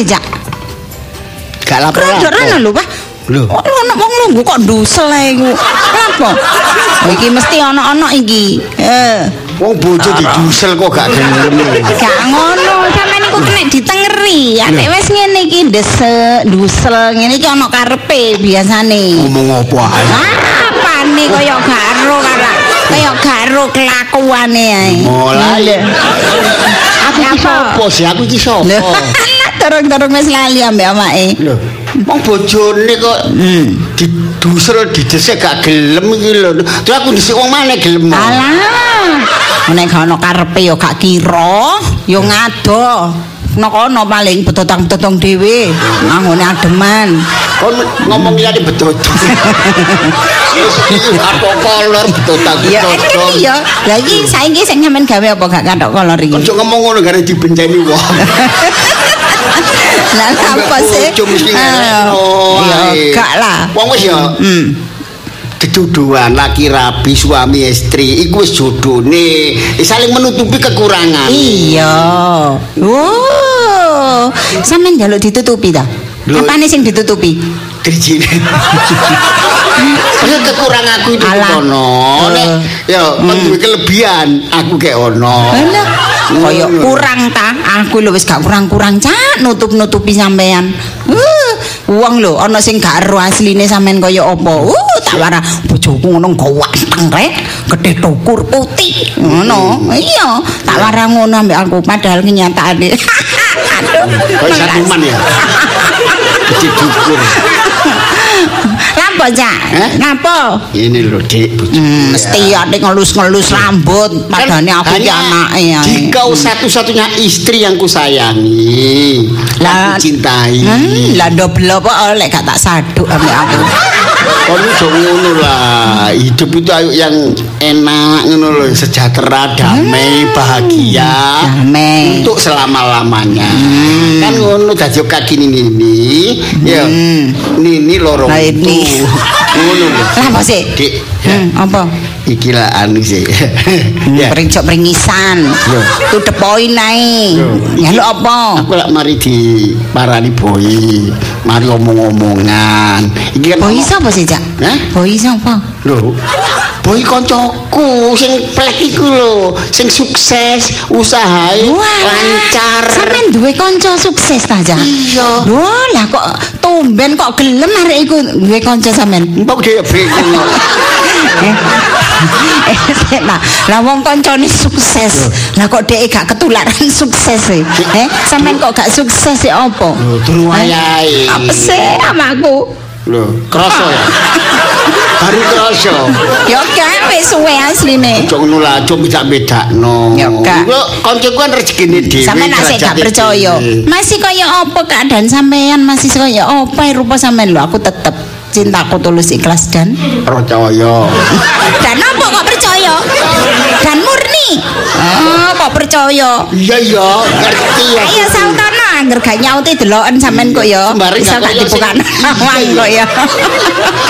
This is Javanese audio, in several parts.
sih, Cak? Gak lapor. Rodok rono lho, Pak. Lho. Kok ono wong lungguh kok ndusel ae iku. Apa? Oh, iki mesti ono-ono iki. Eh, Wong bojo didusel kok gak gelem. gak ngono, sampean iku kena ditengeri. Nek wis ngene iki desek, ndusel, ngene iki ono karepe biasane. Ngomong apa ae. Apa nih kaya garo kara kaya garo kelakuane ae. Mulai. Aku iki Apa? sapa sih? Aku iki sapa? Dorong-dorong wis lali ambek amake. Lho, wong bojone kok didusel didesek gak gelem iki lho. Terus aku dhisik wong mana gelem. Alah. Nek gak ono karepe ya gak kira, ya ngado. Nek ono paling betotang-betotong dhewe, nangone ademan. Kon ngomong liyane betul. Apa kolor betul tak Ya enak ya. Lah iki saiki sing sampean gawe apa gak kathok kolor iki? Ojo ngomong ngono gare dibenceni wong. Lah apa sih? Ya ae. gak lah. Wong wis ya Hmm. keduduan laki rabi suami istri iku wis jodone Eh, saling menutupi kekurangan. Iya. Wow. Sampeyan njaluk ditutupi ta? Apane sing ditutupi? Drijine. Ini kekurangan aku itu ono. Nek ya duwe kelebihan, aku kayak ono. Alah, kaya kurang ta? Aku lho wis gak kurang-kurang cak nutup-nutupi sampean. Uh, wong lho ana sing gak ero asline sampean kaya apa. Uh, tak wara bojoku ngono gawanteng rek, gedhe tukur putih. Ngono. Iya, tak wara ngono ambek aku padahal kenyataane. Aduh. Kayak satuman ya. Gede dukur. Lapo, Cak? Eh? Napa? Ini lho, Dik. bojoku Hmm, ya. mesti ade ngelus-ngelus rambut, padane aku ki anake. Dikau satu-satunya istri yang kusayangi, Lah- cintai. Hmm, lah ndobel apa oleh gak tak saduk ambek aku. Kon iso ngono lah. Hidup itu ayo yang enak ngono lho, sejahtera, damai, bahagia. Damai. Untuk selama-lamanya. Kan ngono dadi kaki ini ini. Ya. Nini loro. Lah ini. metu. Ngono lho. Lah apa sih? Dik, Hmm, apa? iki lah anu sih. Ya. Pringcok pringisan. Yo. Tu depoin nae. Ya lu apa? Aku lak mari di parani boy, mari omong-omongan. Iki kan Boy sapa sih, Cak? Hah? Boy sapa? Lho, boy koncoku sing plek iku lho, sing sukses, usahae lancar. Sampeyan duwe kanca sukses ta, Cak? Iya. Lho, lah kok tumben kok gelem arek iku duwe kanca sampean. Mbok dhewe bingung. Eh, sik, lah, lah wong kancane sukses. Lah kok dhek gak ketularan sukses e? Eh, sampean kok gak sukses e apa? Lho, durung wayahe. Apa sih amaku? Lho, kroso ya. Baru kroso. Ya gak wis suwe asline. Ojo ngono lah, ojo bisa bedakno. Ya, gak. Iku koncoku kan rezekine dhewe. Sampeyan asik gak percaya. Masih kaya apa keadaan sampean masih kaya apa rupa sampean lho aku tetep cintaku tulus ikhlas dan Percaya. dan apa kok percaya dan murni oh kok percaya Iya iya, ngerti ya. ayo sautana angger gak nyauti deloken sampean kok ya Sembari bisa gak tak kaya dibukan sing- awang kok ya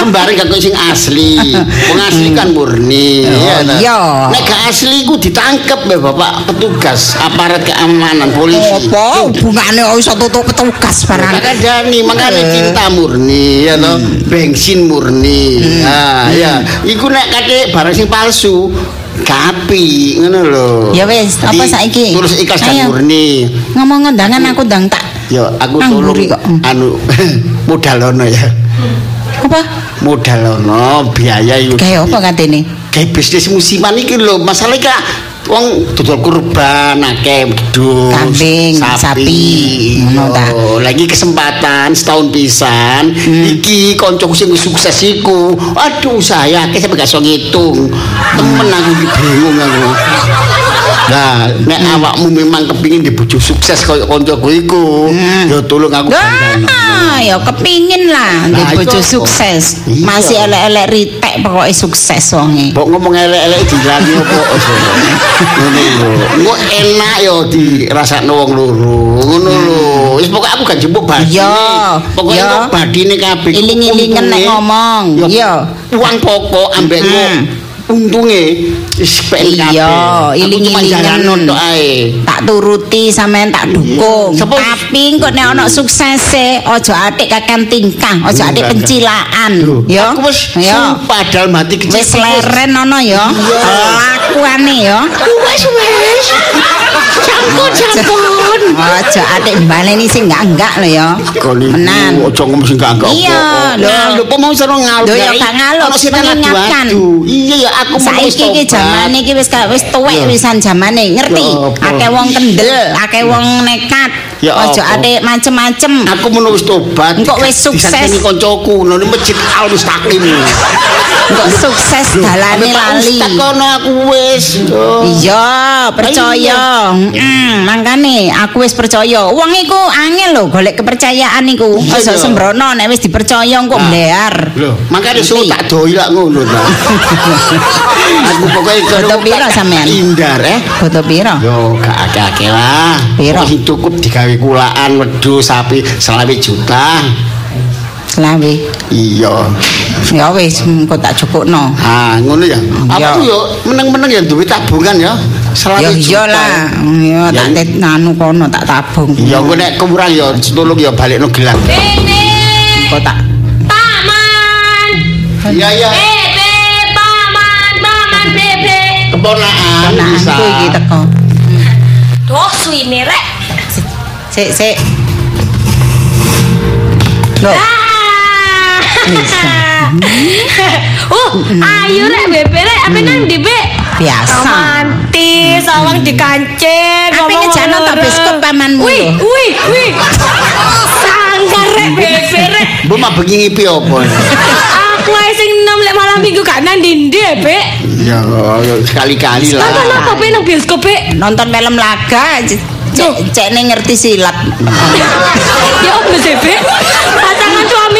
Kembari gak sing asli. Wong asli kan murni. Oh, iya. Nek gak asli ku ditangkep ya Bapak petugas aparat keamanan polisi. apa hubungane kok iso tutup petugas barang Maka Dani, makanya Eh. cinta murni, ya toh, Hmm. bensin murni, nah, ya, iku nek kate barang sing palsu, kapi, ngono lho. Ya wis, apa saiki? Terus ikhlas dan murni. ngomong ngendangan aku ndang tak Yo, aku tolong. Hmm. anu modal ono ya. apa Modal ono, biaya iku. kayak apa katene Kayak bisnis musiman iki lho, masalah kak wong dodol kurban akeh gedung Kambing, sapi, ngono ta. Yo, lagi kesempatan setahun pisan iki koncoku sing sukses iku. Aduh saya akeh sampe gak iso ngitung. Temen aku bingung aku Nah, nek awakmu memang kepingin di bojo sukses kaya koncoku iku, ya tolong aku bandana. Ah, ya kepingin lah di Nah, sukses. Iya. Masih elek-elek ritek pokoknya sukses wonge. Mbok ngomong elek-elek dilani opo ngono lho. Engko enak yo dirasakno wong loro. Ngono lho. Wis pokoke aku gak jempuk badine. Iya, Pokoke badine kabeh. Iling-ilingen nek ngomong. Yo, Iya. Uang pokok ambek Hmm. Untunge wis kabeh. Iya, iling-ilingan. jalano tok ae. tak turuti sampean tak dukung. Tapi kok nek ana suksese aja atik kakean tingkah, aja atik pencilaan. Ya. Aku wis sumpah mati kecil. Wis leren ana ya. Lakuane ya. Wis wis. Campur campur. Aja atik baleni sing enggak-enggak lho ya. Menan. Ojo ngomong sing gak enggak. Iya, lho. Lho, apa mau seru ngalur. Lho, ya gak sing mengingatkan. Iya ya aku mau wis Saiki iki jamane iki wis gak wis tuwek wisan jamane, ngerti? Akeh wong kendel, akeh wong nekat. Ya Aja atik macem-macem. Aku mau wis tobat. Engkok wis sukses. Disangkeni koncoku nang masjid Al Mustaqim. Kok sukses dalane lali. Tak kono aku wis. Iya, percaya. Heeh, mangkane aku wis percaya. Wong iku angel lho golek kepercayaan iku. Iya, Aja iya. sembrono nek wis dipercaya engko Ah. mlear. Lho, Ngerti? suruh tak doi lak ngono ta. aku pokoknya Foto tak sampean? Indar eh. Foto piro? Yo gak akeh-akeh lah. Wis cukup digawe kulaan wedhus sapi selawe juta. Selawe. Iya. Ya wis engko tak cukupno. Ah, ngono ya. Aku yo meneng-meneng ya duwe tabungan ya. Selawe Ya iyalah. Ya tak Ya, tet anu kono tak tabung. Ya engko nek kurang ya tulung ya balikno gelang. Ini Engko tak Paman. Iya iya. Bebe, paman, paman, bebe. Keponakan bisa. ponakku iki teko. Duh, suine rek. Sik sik. Loh. Bisa. Uh, ayo rek bebe rek, apa nang di be? biasa. Romantis, awang dikancing. Apa ngomong ngejano ngono, tok Rek. biskop pamanmu Wih, wih, wih. Sanggar rek bebe rek. Mbok mah bengi ngipi apa? Aku ae sing nom lek malam minggu gak nang ndi be. Ya sekali-kali lah. Nonton apa be nang bioskop be? Nonton film laga cek ngerti silat. ya apa sih be?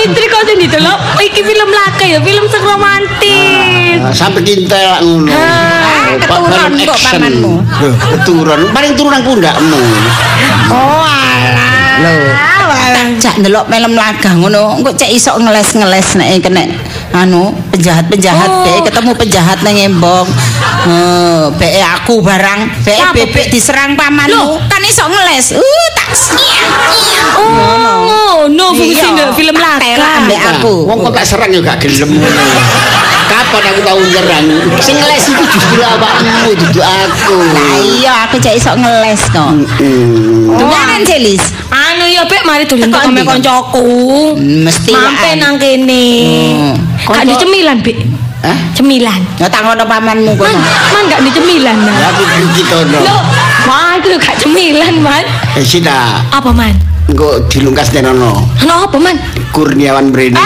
Istri kok sing didelok iki film laka ya, film sing romantis. Ah, Sampai kintel lak ngono. Ah, keturun Film kok pamanmu. Loh, Keturun. Paling turunan pundakmu. Oh alah. Lho. Cak ndelok film laga ngono, engko cek iso ngeles-ngeles nek kena anu penjahat-penjahat Oh. be ketemu penjahat nang embong. Eh, be aku barang, be bebek Be? diserang pamanmu, Loh. kan iso ngeles. Uh, Oh, no fungsinya Iya. film Tak telak laka. ambek aku. Wong kok tak serang ya gak gelem ngono. Kapan aku tahu nyerang? Sing ngeles itu justru awakmu dudu aku. Lah iya, aku cek iso ngeles kok. Hmm. Dunganan Celis. Anu ya Bek, mari Teko kok ndi, mek koncoku. Mesti waan. nang kene. Hmm. Gak di cemilan, Bek. Hah? Cemilan. Ya tak ngono pamanmu Man, kono. man gak di cemilan, Ya nah. aku benci kono. Wah itu gak cemilan, man. Eh sita, Apa, man? engko dilungkas denono. Ano apa, man? Kurniawan Breni.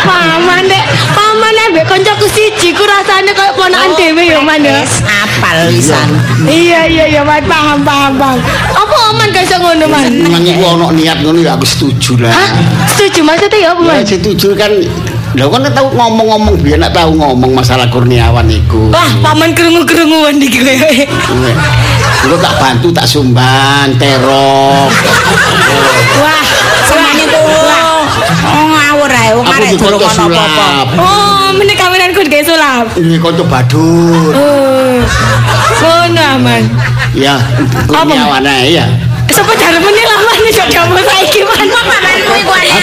Paman, Dek. Paman, Dek. Koncoku siji, ku rasanya kayak ponakan dewe ya, man, ya. Wis apal wisan. Iya, iya, iya, man. Paham, paham, paham. Apa, man, gak iso ngono, man? Memang iku ono niat ngono ya aku setuju lah. Hah? Setuju maksudnya ya apa, Ya man? setuju kan Lho kan tahu ngomong-ngomong biar nak tahu ngomong masalah Kurniawan iku. Wah, paman kerungu-kerunguan di gue. Engko tak bantu tak sumbang terok. Wah, Semane ku. Oh ngawur ae wong Aku arek durung kok ono apa-apa. Oh, mene kawiranku kayak sulap. Ini kanca badut. Oh. Ngono aman. Ya, Kurniawan ae ya. Sapa cara meneh lama nih kok kamu saiki man.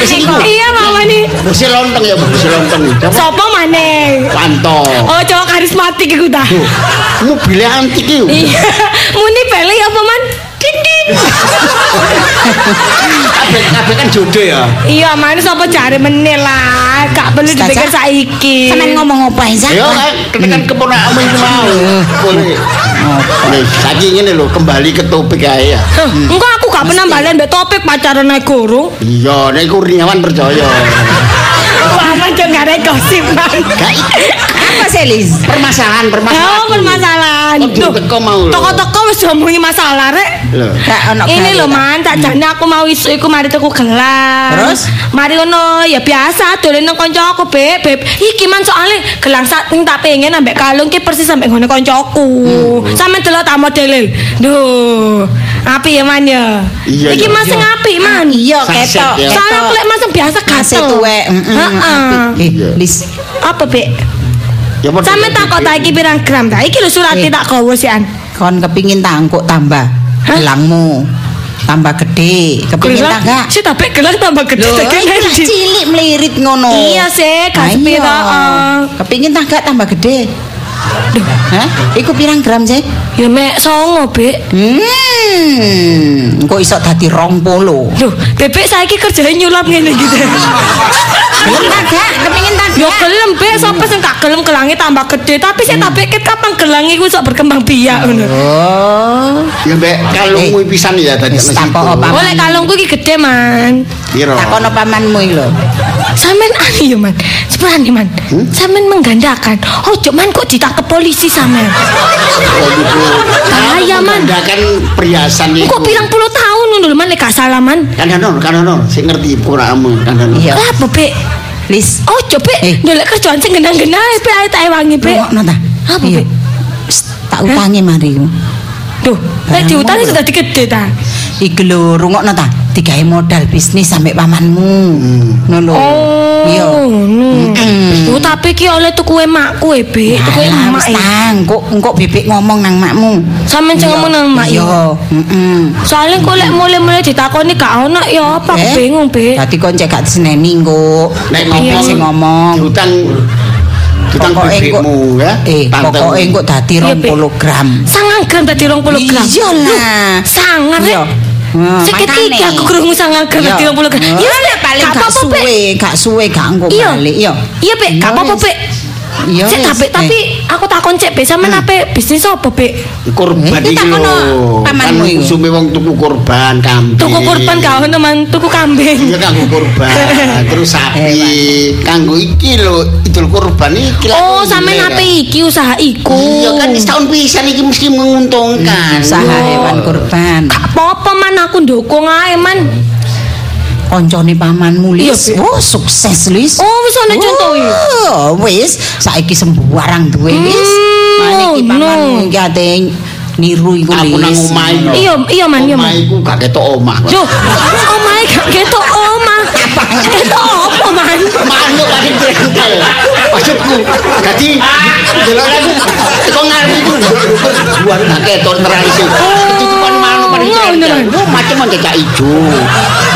Iku? Iya mama nih. Bersih lontong ya, bersih lontong. Coba Sopo maneh? Panto. Oh, cowok karismatik iku ta. Mobilnya antik yuk. Iya. Muni beli apa man? Dindin. Kabeh kabeh kan jodoh ya. Iya, man sapa cari meneh lah. Gak perlu dipikir saiki. Sampeyan ngomong apa Zak? Ayo kan tekan keponakmu itu mau. Boleh. Saiki ngene lho, kembali ke topik ae ya. Huh, Engko aku gak pernah balen mbek topik pacaran naik guru. Iya, nek Kurniawan percaya. Mama jo gak ada gosip man. Selis? permasalahan, permasalahan. Oh, permasalahan. Oh, Duh, teko mau. Toko-toko wis ngomongi masalah rek. Ono Ini lho man, tak jane aku mau isu iku mari tuku gelang. Terus? Mari ngono, ya biasa dolen nang kancaku, Beb. Beb, iki man soalnya gelang sak sing tak pengen ambek kalung ki persis ambek ngene kancaku. Sampe delok tak modele. Duh, api ya man ya. Iya, iki iya. mas sing apik man. Iya Sunset, ketok. Soalnya aku lek mas biasa Kasih gatel. tuwek. Heeh. Eh, Iya. Lis. Apa, Bek? Ya padha Sampe tak kok tak iki pirang gram ta? Iki lho surate Eh. tak gawa sian. Kon kepingin tangkuk tambah gelangmu tambah gede. Kepingin tak gak? Si tapi gelang tambah gede lak cilik melirit ngono. Iya sih, Ayo. sepira. ah. Kepingin tak gak tambah gede? Hah? Iku pirang gram sih? Ya mek songo, Bek. Hmm, kok iso dadi rong polo? Loh, Bebek saiki kerjane nyulap ngene gitu. Gelem tak gak? Kepingin tak Yo gelem Bek, sapa sing gak gelem gelange tambah gede, tapi saya tak pikir kapan gelange iku iso berkembang biak ngono. Oh, Ya mbek kalungmu pisan ya tadi tak kok, Pak. Oleh kalungku iki gede, Man. Piro? takono pamanmu iki lho. Sampean anu ya, Man. Sebenarnya, Man. Sampean menggandakan. Ojo, Man, kok ditangkap polisi sampean. Bahaya, Man. Kan perhiasan itu. Kok pirang puluh tahun ngono lho, Man, lek gak salah, Man. Kan ono, kan ono sing ngerti puramu, kan ono. Iya. Lah, apa, Bek? Lis, Ojo, Bek. Eh. Ndelok kerjaan sing genang-genang, Bek, ae tak ewangi, Bek. rungokno ta? Apa, Iya. Bek? Tak utangi mari. Duh, lek diutangi sudah digede ta. Iki lho, rungokno ta? Digawe modal bisnis sampe pamanmu. Ngono lho. Iya. Oh. Mm-mm. Oh, tapi ki oleh tuku emakku e, Bek. Tuku Alah, emak wis e. tang, kok engko bebek ngomong nang makmu. Sampeyan sing ngomong nang Iya, ya. heeh. Soalnya kok lek mulai-mulai ditakoni gak ono ya apa Eh? bingung, Bek. Dadi kon cek gak diseneni engko. Nek ngomong sing ngomong. Engko bebekmu ya. Eh, pokoke engko dadi Iya, Bek. 20 gram. Sangang gram dadi 20 gram. Iya lah. Sangar Iya. Hmm, iki aku krungu sangang gram dadi 20 gram. Ya lah paling gak suwe, gak suwe gak engko Iya. balik. Iya. Iya, Bek, gak apa-apa, wis. Iya. Cek tapi Eh. tapi aku takon cek Bek sampean ape bisnis apa, Bek? kurban Eh, iki lho. Kan pamanmu iku. usume wong tuku kurban kambing. Tuku kurban gak ono man, tuku kambing. Iya kanggo kurban, terus sapi. Kanggo iki lho, idul kurban iki lah. Oh, sampean ape iki usaha iku? Iya kan setahun pisan iki mesti menguntungkan. usaha Iya. hewan kurban. Gak apa-apa man aku ndukung ae man. Koncone pamanmu Lis. Oh, sukses Lis. Oh, wis ana contohe. Oh, wis saiki sembarang duwe Lis. Hmm, Mane iki no. pamanmu iki ate niru iku Aku nang Lis. omah iki. Iya, iya man, iya man. Omah iku gak ketok omah. Yo, omahe gak ketok omah. Ketok apa man? Manuk paling jengkel. Maksudku, dadi delok kan kok ngarep iku buat gak ketok terang sih. Manuk Oh, ngono. Macam cecak ijo.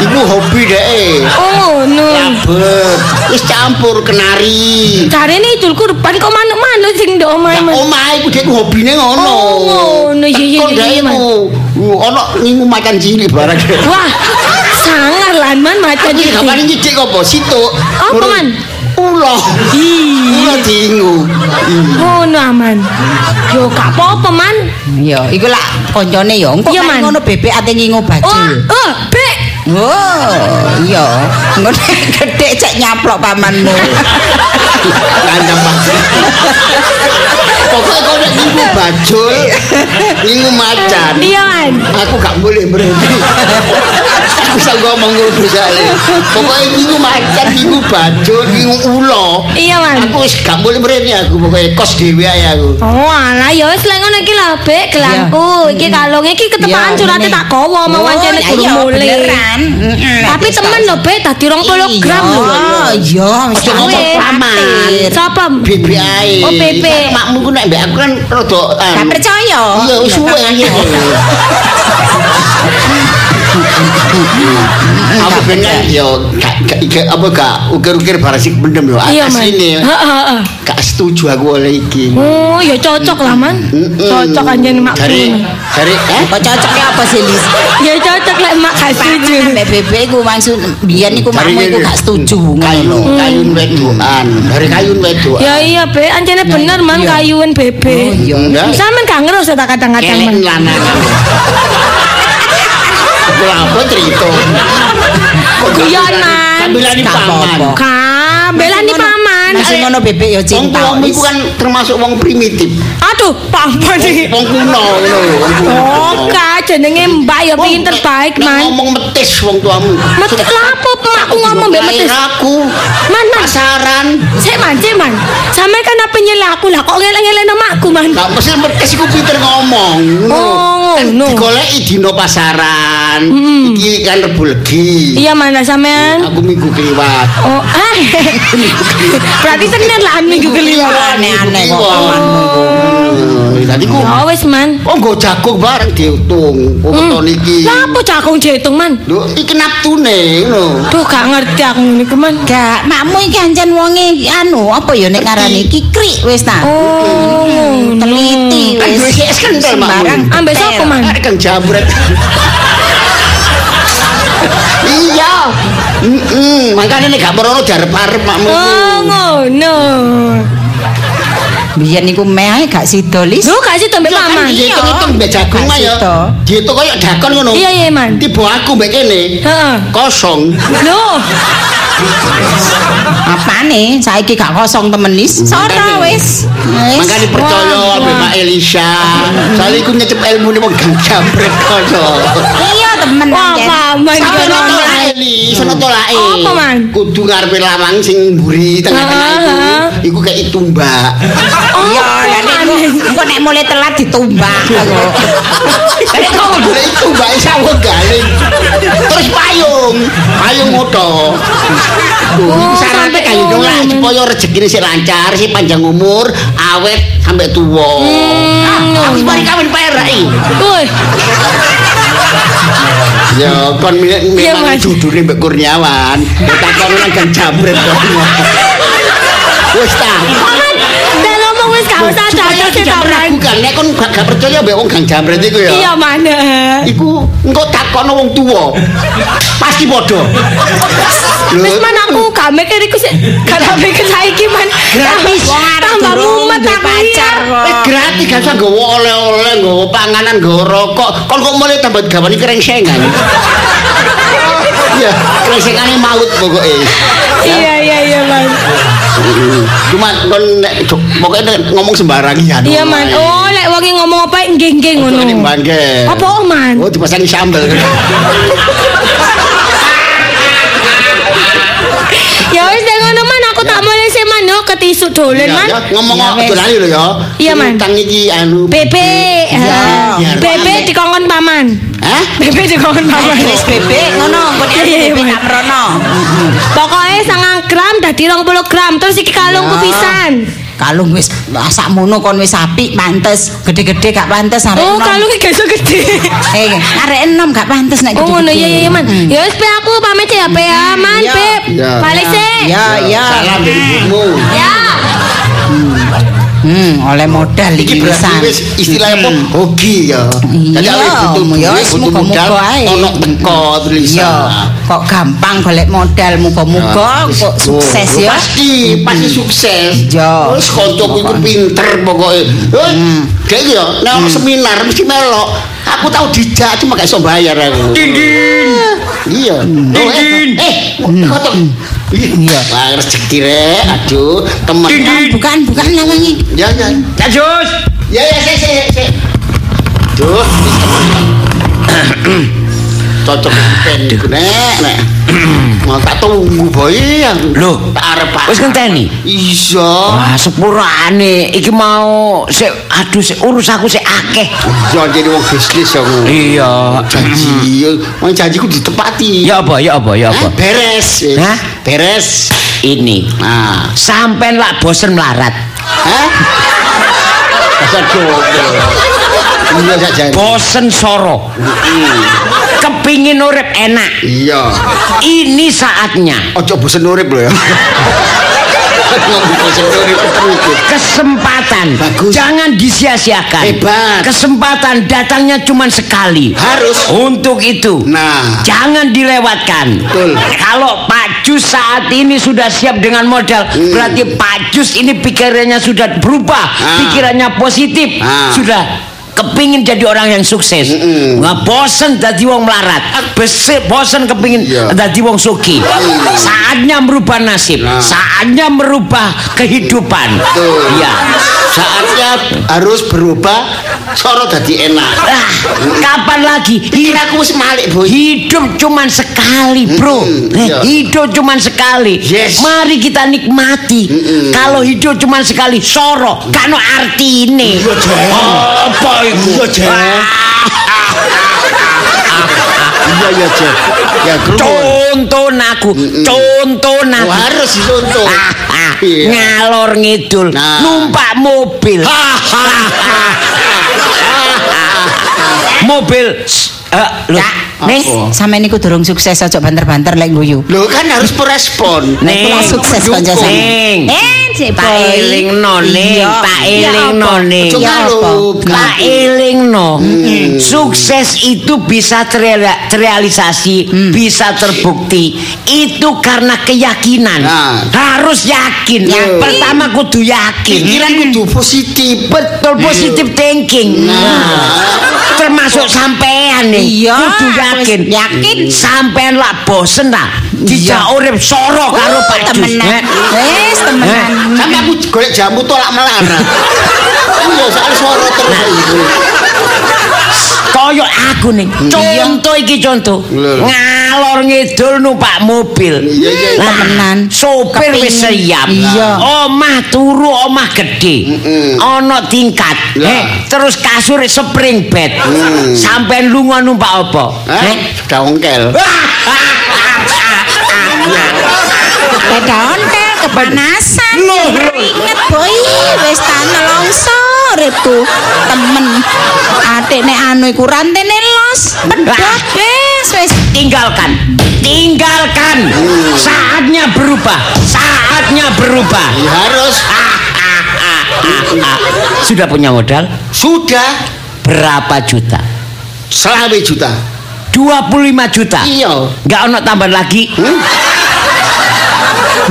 Iku hobi deh. Oh, no. Labet, wis campur kenari. Carane idul kurban kok manuk-manuk sing ndok omahe Nah, man. omah iku dhek hobine ngono. Oh, ngono. Iya, iya, iya, uh, ono ngingu macan cilik barang. Wah, sangar lan man macan gak iki. paling nyicik apa? Situ. Apa, Man? Ulo. Ulo diingu. Ngono aman. Yo gak apa-apa man. Iya, iku lak koncone ya. Engko Iya, nek ngono bebek ate ngingu Oh, bajul. oh, Bek. Oh, iya. Ngono gede cek nyaplok pamanmu. Kancam banget. Pokoknya kau nak ngingu bajul, ngingu macan. Iya man. Aku gak boleh berhenti. Bisa ngomong ngono bisa. Pokoknya ngingu macan, ngingu bajul, ngingu ulo. Iya man. Aku wis gak boleh berhenti aku pokoknya kos dhewe ae aku. Oh alah ya wis lek ngono iki lho Bek gelangku. Iki kalung iki ketepaan curate tak gawa mau Oh, wancane lah guru. Mm-mm, Tapi temen lho Bek dadi 20 gram lho. Iya, iya, wis ngomong Weh. paman. Siapa? Bebe ae. Oh, Bebe. Makmu ku nek mbek aku kan rada Gak percaya. Iya, wis suwe gitu. Aku ben kan yo gak gak apa gak ukir-ukir barasik mendem yo. Iya man. Asline Heeh heeh. gak setuju aku oleh iki. Oh ya cocok lah man. Cocok anjen mak Dari dari eh Kok cocoknya apa sih, Lis? Ya cocok lek mak gak setuju. Paman ambek bebek iku maksud biyen iku makmu iku ini. gak setuju Kayun, lho. kayun wedoan. Dari kayun wedoan. Ya iya Be, anjene bener man iya. kayuan bebe. Oh, iya. Enggak. Sampeyan gak ngerus ya tak kadang-kadang man. Kelek lanang. Aku apa cerita? Guyonan. Sambilani Gak paman. apa-apa. Ka, belani paman. Masih ngono bebek ya Wong cinta. tuamu wis. iku kan termasuk wong primitif. Aduh, paman iki. Wong kuno ngono wong. Oh, ka jenenge Mbak ya pengin terbaik Nek man. ngomong metis wong tuamu. Metik lapo makku ngomong mbek metis. aku. Man, man. Pasaran. Cek man, cek man. Sampe kan apa nyela aku lah kok ngeleng-ngeleng makku man. Gak mesti metis iku pinter ngomong. Oh, ngono. Digoleki dino pasaran. Iki kan Rebo Legi. Iya mana sampean? Aku minggu kliwat. Oh, ah. Berarti tenan lah minggu kelima. Aneh-aneh kok Kliwat. amanmu. Oh, Tadi ku Ya wis man. Oh, nggo jagung bareng diutung. Weton iki. Lah apa cakung jetung man? Lho, iki naptune ngono. Duh gak ngerti aku ngene ku man. Gak, makmu iki ancen wonge anu apa ya nek ngarani kikrik wis ta. Oh, teliti Kan wis. Sembarang Ambek kental. Man? Arek kang jambret. iya. Heeh, makane nek gak merono diarep-arep makmu. Oh, ngono. Biyen niku meh ae gak sida lis. Lu gak Iya kan paman? dihitung-hitung mbek jagung ayo. sida. Dihitung koyo dakon ngono. Iya, iya, Man. Tiba aku mbek kene. Heeh. Kosong. Loh, Apane? Saiki gak kosong temen. Sora Makane. wis. Makane percaya ambek wah. Mbak Elisha. Soale iku nyecep ilmune wong gang jambret kono. Iya temen wah ancen. paman Sampe kono. noto lae li, sono to lae. Apa, Man? Kudu ngarepe lawang sing mburi tengah-tengah iku. Ah, Iku kayak tumbak. Iya, Oh, lan iku engko nek mulai telat ditumbak aku. Kayak kok golek tumbak sawung galing. Terus payung, payung moto. Iku syaratnya kayu dong lah supaya rezekine sih lancar, sih panjang umur, awet sampai tua. Ah, aku mari kawin perak iki. Ya, kon Iya, memang Mas. judulnya Mbak Kurniawan. Takon nang jambret kok. Wis ta. Gak usah sih tidak paman. meragukan, nek kon gak, gak percaya mbek wong gang jambret iku ya. Iya mana? Iku engko takono wong tuwa. Pasti padha. Lho, Wis man aku gak mikir iku sih. Gak tak mikir saiki man. Gratis. Tambah mumet aku pacar. Eh, gratis gak usah nggawa oleh-oleh, nggawa panganan, nggawa rokok. Kon kok mulai tambah gawani krengsengan. Iya, krengsengane maut pokoke. Iya iya iya man. Cuma kon nek nek ngomong sembarang ya. Iya man. Oh lek wong ngomong apa nggih nggih ngono. Apa oh, man? Oh, dipasangi sambel. yo ketisu dolen man. ya, ngomong aja lali lho ya. Iya, Man. Utang iki anu. Bebek rame. dikongkon paman. Hah? Bebek dikongkon paman. Wis bebek ngono, bebek Man. tak merono. Pokoknya sangang gram dadi 20 gram terus iki kalungku pisan. Kalung wis sakmono kon wis apik pantes, gede-gede gak pantes arek Oh, enom. kalungnya gak iso gede. Eh, arek enom gak pantes nek Oh gede-gede. ngono iya iya, man. Mm. Ya wis Pe, aku pamit ya Pe ya, man, Iya. Beb. Iya. Balik sih. Ya, ya. Salam ibumu. Ya. Hmm, oleh modal Iki berarti pisan. wis istilahnya apa? Hoki ya. Jadi awake butuh ya wis, muga-muga ae. ono teko tulisan. kok gampang golek modal muga-muga kok sukses Oh, ya. Pasti, pasti sukses. Iya. Terus koncoku iku pinter pokoknya. Eh, kayak gitu ya, nek ono seminar mesti melok. Aku tahu dijak cuma gak iso bayar aku. Dindin. Iya. Oh, eh, eh, kotok. Iya. Wah, rezeki rek. Aduh, temen. Bukan, bukan lawangi. Ya, ya. Jajus. Ya, ya, sik, sik, sik. Duh. Cocok pen iku nek, nek. Mau tak tunggu boy ya. Loh, tak arep wis ngenteni? Iya. Wah, sepurane iki mau sik aduh sik urus aku sik akeh. Ya jadi wong bisnis ya. ngono. Iya. Janji, wong janjiku ditepati. Ya apa, ya apa, ya apa? Beres. wis. Hah? Beres. Ini. Nah, Sampai lak bosen melarat. hah? Pasar Iya. Bosen soro. Kepingin urip enak. Iya. Ini saatnya. Ojo bosen urip lho ya. Terus. Kesempatan. Bagus. Jangan disia-siakan. Hebat. Kesempatan datangnya cuma sekali. Harus. Untuk itu. Nah, Jangan dilewatkan. Betul. Kalau Pak Jus saat ini sudah siap dengan modal, Hmm. berarti Pak Jus ini pikirannya sudah berubah, Ah. pikirannya positif, Ah. sudah kepingin jadi orang yang sukses. Mm-mm. Nggak bosen jadi wong melarat, Besi, bosen kepingin Iya. jadi wong suki. Saatnya merubah nasib, Nah. saatnya merubah kehidupan. Betul. Ya, Saatnya harus berubah soro dadi enak. Ah, kapan lagi? Pikir aku wis malik, Boy. Hidup cuman sekali, Bro. Eh, iya. hidup cuman sekali. Yes. Mari kita nikmati. Kalau hidup cuman sekali, soro, kano artine. Apa iku? Iya, Jen. Iya ya, Jen. Ya kru. Contoh aku, contoh Oh, aku. harus dicontoh. Ah, ah, Iya. ngalor ngidul, Nah. numpak mobil. mobil. Eh, lho, Ning, Apa? sampean niku durung sukses aja banter-banter lek guyu. Loh kan harus merespon. Nek kula sukses kanca Ning. sampean. Eh, Cik Tak Boy. elingno ning, Iya. Iya, elingno apa? ning. Ya? Tak elingno. Sukses itu bisa terrea- terrealisasi, bisa terbukti. Itu karena keyakinan. Nah. Harus yakin. Yakin. Pertama kudu yakin. Pikiran kudu positif. Betul positive thinking. Nah. Termasuk sampean nih. Iya, Kudu yakin. Wis yakin. Sampean lah bosen lah. Dijak urip soro karo Oh, Pak Jus. temenan. Eh. Wes temenan. Sampai aku golek jamu tolak melarang. Iya, soal suara terus Koyok aku nih. Contoh iki contoh. Lho. Ngalor ngidul numpak mobil. Temenan. Sopir wis siap. Omah turu omah gede. Ono tingkat. Terus kasur spring bed. Sampai lunga numpak apa? Sudah ongkel. Beda ontel kepanasan. Ingat boy, wis tak nelongso uripku. Temen. Adik nek anu iku rantene los. Pedot wis wis. tinggalkan tinggalkan saatnya berubah saatnya berubah Ya, harus. sudah punya modal Sudah berapa juta selawe juta. 25 juta Iya. nggak ono tambah lagi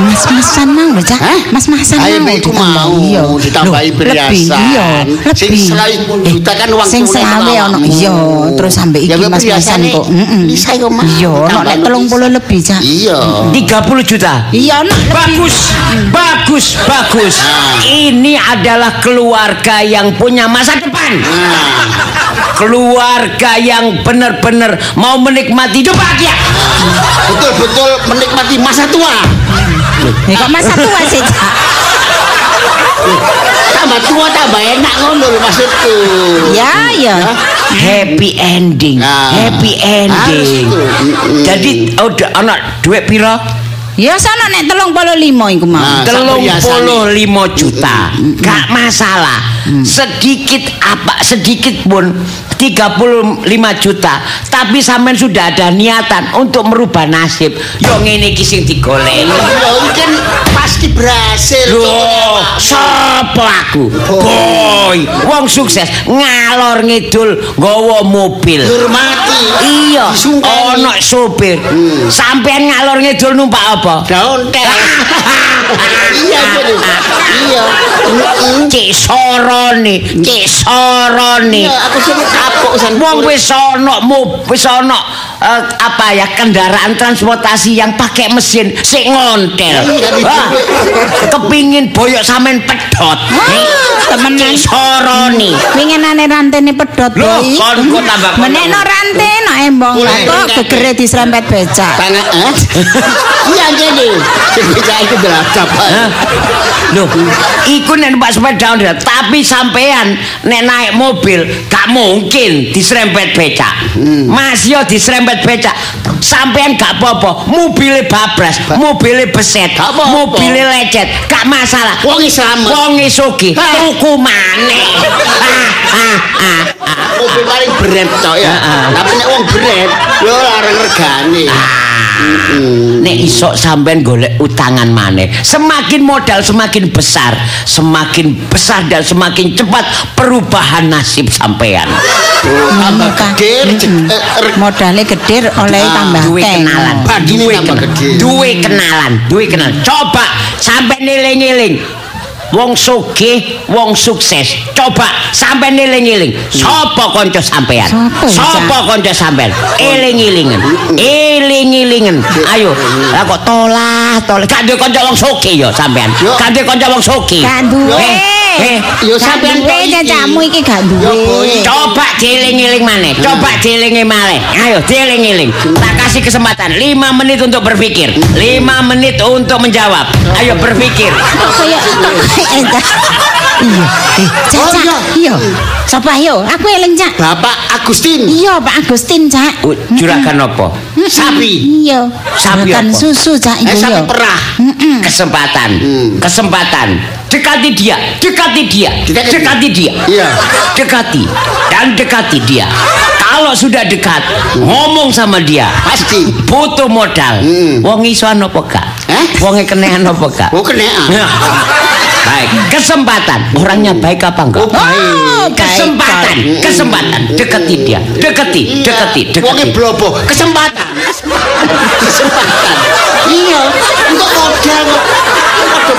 Mas-masan mau lho, Cak. Mas-masan Ayo mau iku ditambah. mau Iya. ditambahi perhiasan. Lebih, iya. Sing Lebih. selawe juta kan uang Sing selawe ono. Iya, terus sampe iki Ya, mas-masan perhiasane kok. Heeh. bisa kok, Mas. Iya, ono nek lebih 30 bisa. lebih, Cak. Iya. 30 juta Iya, ono. bagus bagus bagus ini adalah keluarga yang punya masa depan Nah, keluarga yang benar-benar mau menikmati hidup bahagia betul-betul menikmati masa tua. Ya kok masa tua sih, Cak? Tambah tua tambah enak ngono lho maksudku. Ya, ya. happy ending Nah, happy ending tuh. Mm-mm. jadi udah anak duit piro Ya sono nek 35 iku mau. Nah, telung puluh lima juta gak masalah sedikit apa sedikit pun 35 juta tapi sampean sudah ada niatan untuk merubah nasib yo ngene iki sing digoleki ini kan pasti berhasil. Loh, sapa aku? Boy, wong sukses ngalor ngidul nggawa mobil. Hormati. Iya, ono sopir. Sampean ngalor ngidul numpak apa? Daun teh. Iya jadi. Iya. Mm-mm. Cek sorone, cek sorone. Iya, aku sih kapok san. Wong wis ana wis ana eh, apa ya kendaraan transportasi yang pakai mesin sik ngontel. Iya, kepingin boyok sampean pedot. Eh, temenan. Sorone. Winginane rantene pedot, Loh, Boy. kon kok tambah. Menekno rante no embong kok gegere diserempet becak. Eh? Iya jadi. Bisa itu beladap. Hah? Loh, iku nek numpak sepeda ontel, tapi sampean nek naik mobil gak mungkin diserempet becak. Mas yo diserempet becak. Sampean gak apa-apa, mobile bablas, mobile beset, mobile lecet, gak masalah. Wong Islam. Wong isoki tuku maneh. Ah, ah, ah. Mobil paling berat tok ya. Tapi nek wong berat, lo larang regane. Nek iso sampean golek utangan maneh. Semakin modal semakin besar, semakin besar dan semakin cepat perubahan nasib sampean. Tambah gede eh, re- Modalnya gede oleh Ah, tambah Duwe teng. kenalan, duwe tambah kenalan, duwe kenalan, duwe kenalan. Coba sampai eling-eling. Wong sugih, wong sukses. Coba sampai eling-eling. Sopo kanca sampean? Sopo, Sopo kanca sampean? Eling-elingen. Eling-elingen. Ayo, lah kok tolah, tolah. Gak duwe kanca wong sugih ya sampean. Yo. Gak duwe kanca wong sugih. Gak duwe. Eh, Yo sampean kok iki. gak duwe. Coba dieling-eling maneh. Coba dielingi malih. Ayo dieling-eling. Tak kasih kesempatan 5 menit untuk berpikir. 5 menit untuk menjawab. Ayo berpikir. Kaya entar. Iya. Eh, Cak, Oh, Cak. iya. Iya. Sapa yo? Aku eling, Cak. Bapak Agustin. Iya, Pak Agustin, Cak. Uh, Juragan apa? Sapi. Iya. Sapi Juragan susu, Cak. Eh, Iya, sapi iya. perah. Mm-mm. Kesempatan. Hmm. Kesempatan. Dekati dia, dekati dia, Dekati. dekati dia. Iya. Dekati dan dekati dia. Kalau sudah dekat, ngomong sama dia. Pasti. Butuh modal. Hmm. Wong iso apa gak? Eh? Wong kenean apa gak? Oh kenean. Baik, kesempatan. Orangnya baik apa enggak? Oh baik. Oh, Kesempatan, baik, kesempatan. Dekati dia, dekati, dekati, Wonge dekati. blobo. Kesempatan. Kesempatan. Iya. Untuk modal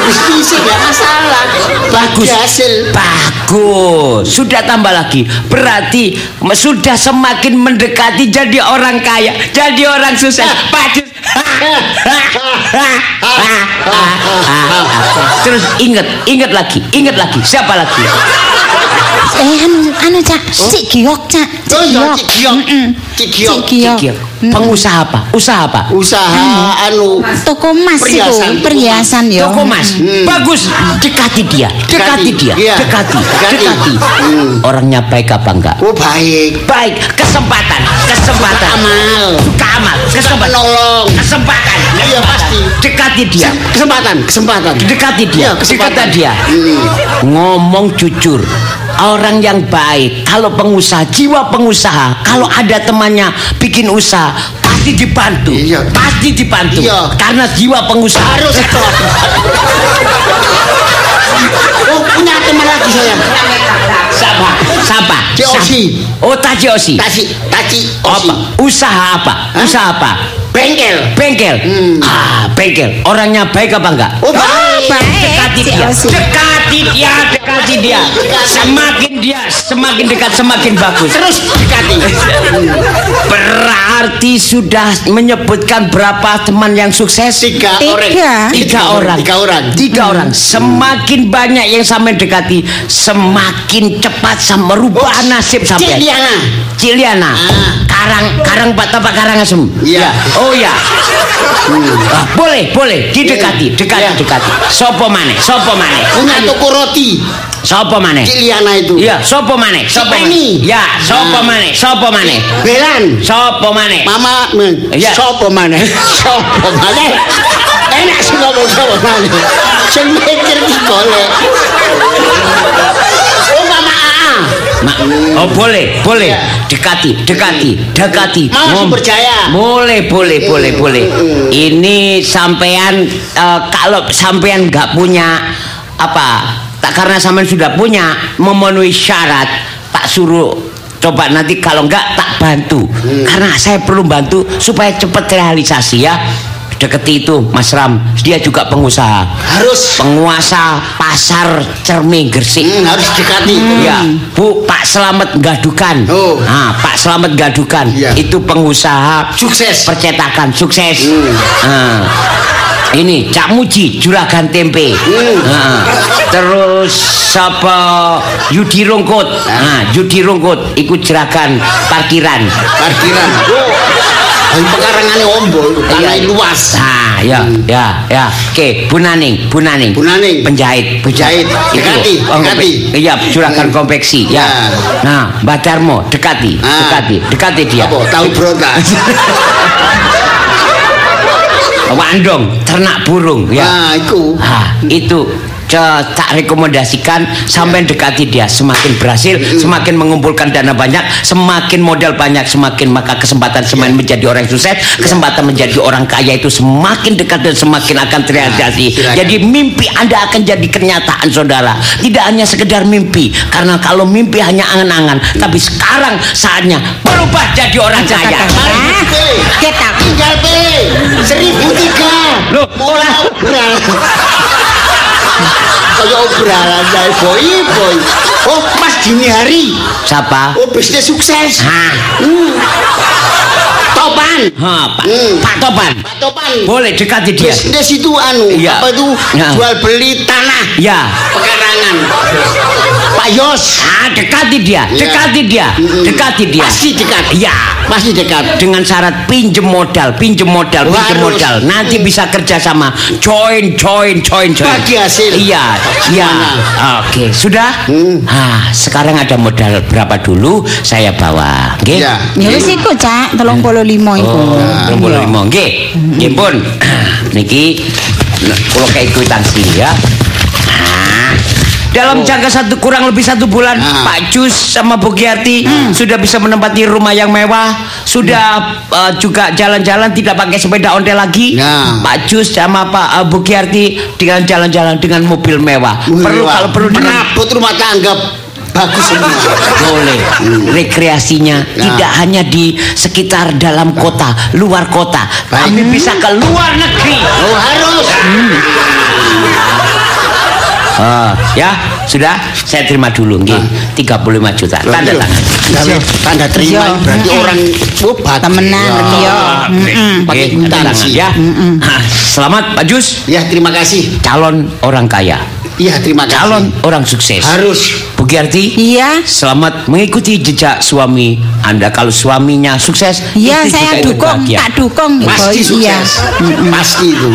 Ada bisnis enggak masalah. Bagus. Hasil. Bagus. Sudah tambah lagi. Berarti sudah semakin mendekati jadi orang kaya, jadi orang sukses. Bagus. Terus ingat, ingat lagi, ingat lagi. Siapa lagi? Eh, anu, anu, Cak. Cik Giok, Cak. Cik Giok. Cik Giok. Cik Giok. Cik Giok. Pengusaha apa? Usaha apa? Usaha anu Toko emas itu, Perhiasan, perhiasan yo. Toko mas, Hmm. bagus. Dekati dia, dekati dia, Iya. dekati, Dekati. Hmm. Orangnya baik apa enggak? Oh baik. Baik, kesempatan, kesempatan. Amal. Suka amal, kesempatan. Menolong. Kesempatan. Iya, pasti. Dekati dia. Kesempatan, kesempatan. Dekati dia. Iya, kesempatan. Dekati dia. Hmm. Ngomong jujur. Orang yang baik, kalau pengusaha, jiwa pengusaha, kalau ada temannya bikin usaha, pasti dibantu. Iya. Pasti dibantu. Iya. Karena jiwa pengusaha Harus stop. Oh punya teman lagi saya. Siapa? Siapa? Cik Osi. Oh, Taji Osi. Taci, taci, Apa? Usaha apa? Hah? Usaha apa? Bengkel. Bengkel. Hmm. Ah, bengkel. Orangnya baik apa enggak? Oh baik. Baik, Dekati dia, Osi. Dekati dia, dekati dia. Semakin dia semakin dekat semakin bagus. Terus dekati. Berarti sudah menyebutkan berapa teman yang sukses? Tiga, Tiga. orang. Tiga orang. Tiga orang. Tiga orang. Semakin banyak yang sampai dekati, semakin cepat sama merubah nasib sampai. Liana. Ciliana. Ah. Karang Karang Pak Tapak Karangasem. Iya. Oh ya. Ah, boleh, boleh didekati, dekati, Iya. dekati. Sopo maneh? Sopo maneh? Toko roti. Sopo maneh? Cik Liana itu. Iya, sopo maneh? Sopo maneh? Ya, sopo Ah. maneh? Sopo maneh? Belan. Sopo maneh? Mama. Iya. Sopo mana? Sopo mana? Enak sih ngomong sopo mana. Sing mikir ki golek. Oh Mama Aa. Ma- oh boleh, boleh. Iya. Dekati, dekati, dekati. Ngom- Sumberjaya. Boleh, boleh, boleh, boleh. Ini sampean eh, kalau sampean nggak punya apa? Tak karena sampean sudah punya memenuhi syarat, tak suruh coba nanti kalau nggak tak bantu. Karena saya perlu bantu supaya cepat realisasi ya. Deketi itu Mas Ram, dia juga pengusaha. Harus. Penguasa pasar cermin Gresik. Hmm, harus dekati. Ya, Bu Pak Slamet Gadukan. Oh. Nah, Pak Slamet Gadukan Iya. itu pengusaha Sukses. percetakan sukses. Hmm. Nah, ini Cak Muji juragan tempe. Hmm. Nah, terus siapa Yudi Rungkut. Nah, Yudi Rungkut ikut juragan parkiran. Parkiran. Oh. Yang pekarangane ombol, tanah Iya. luas. Nah, ya, ya, ya. Oke, Naning, Bu Naning. Penjahit, Penjahit. Dekati, Oh, dekati. Iya, juragan konveksi, ya. Ya. Nah, Mbak Darmo, dekati, Ah. dekati, dekati dia. Apa? Tahu brota. Wandong, ternak burung, ya. Nah, iku. Ah, itu tak rekomendasikan sampai dekati dia semakin berhasil semakin mengumpulkan dana banyak semakin modal banyak semakin maka kesempatan semakin menjadi orang sukses kesempatan menjadi orang kaya itu semakin dekat dan semakin akan terrealisasi silakan. jadi mimpi anda akan jadi kenyataan saudara tidak hanya sekedar mimpi karena kalau mimpi hanya angan-angan tapi sekarang saatnya berubah jadi orang kaya pilih. kita. Tinggal pilih. Seribu tiga. Loh. Kayak obral aja, boy, boy. Oh, Mas dini hari. Siapa? Oh, bisnis sukses. Hah. Hmm. Topan. Ha, Pak. Hmm. Pak Topan. Pak Topan. Boleh dekati dia. Bisnis itu anu, Iya. apa itu Ya. jual beli tanah Ya. pekarangan. Pak Yos. Ah, dekati dia, Iya. dekati dia, dekati dia. Pasti dekat. Ya. Pasti dekat. Dengan syarat pinjem modal, pinjem modal, pinjem Harus. modal. Nanti bisa kerja sama. Join, join, join, join. Bagi hasil. Iya, iya. Oke, sudah. Hmm. Ah, sekarang ada modal berapa dulu? Saya bawa. Nggih. Ya. Ya wis iku, Cak, 35 iku. Oh, Iya. 35 nggih. Nggih pun. Niki kula kayak kwitansi ya. Dalam jangka satu kurang lebih satu bulan, Ah. Pak Jus sama Bu Giarti sudah bisa menempati rumah yang mewah, sudah eh, juga jalan-jalan tidak pakai sepeda ontel lagi. Ya. Pak Jus sama Pak eh, Bu Giarti dengan jalan-jalan dengan mobil mewah. perlu Wah, kalau perlu dengan menabut rumah tangga bagus semua. boleh rekreasinya Ya. tidak hanya di sekitar dalam kota luar kota Baik. tapi bisa ke luar negeri Oh, harus. Ah, ya sudah saya terima dulu nggih 35 juta tanda tangan Tanda, tanda terima Iya. berarti Mm-mm. orang oh, bagus. Temenan, Ya. iya. Mm-mm. Pakai tangan ya Ah, selamat Pak Jus Ya, terima kasih. calon orang kaya Iya, terima kasih. calon orang sukses harus Bu Iya. Selamat mengikuti jejak suami Anda. Kalau suaminya sukses, Iya, saya dukung, bahagia. tak dukung. pasti Oh, iya. sukses. Pasti itu.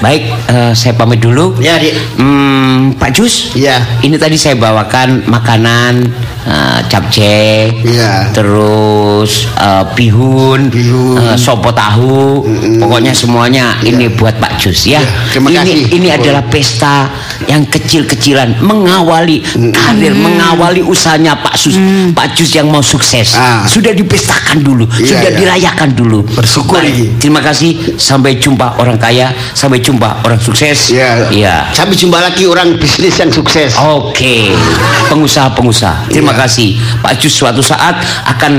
Baik, eh, saya pamit dulu. Ya, Dik. Hmm, Pak Jus. Iya. Ini tadi saya bawakan makanan eh, capcay, Iya. terus eh, bihun, Bihun. eh, sopo tahu, pokoknya semuanya ini buat Pak Jus ya. Iya, terima ini kasih. ini adalah pesta yang kecil-kecilan mengawali karir, mengawali usahanya Pak Sus, Pak Jus yang mau sukses. Ah. Sudah dipestakan dulu, Iya, sudah iya. dirayakan dulu. Bersyukur Baik. Terima kasih. Sampai jumpa orang kaya, sampai jumpa orang sukses. Ya. Iya. Sampai jumpa lagi orang bisnis yang sukses. Oke, pengusaha-pengusaha. Terima Iya. kasih. Pak Jus suatu saat akan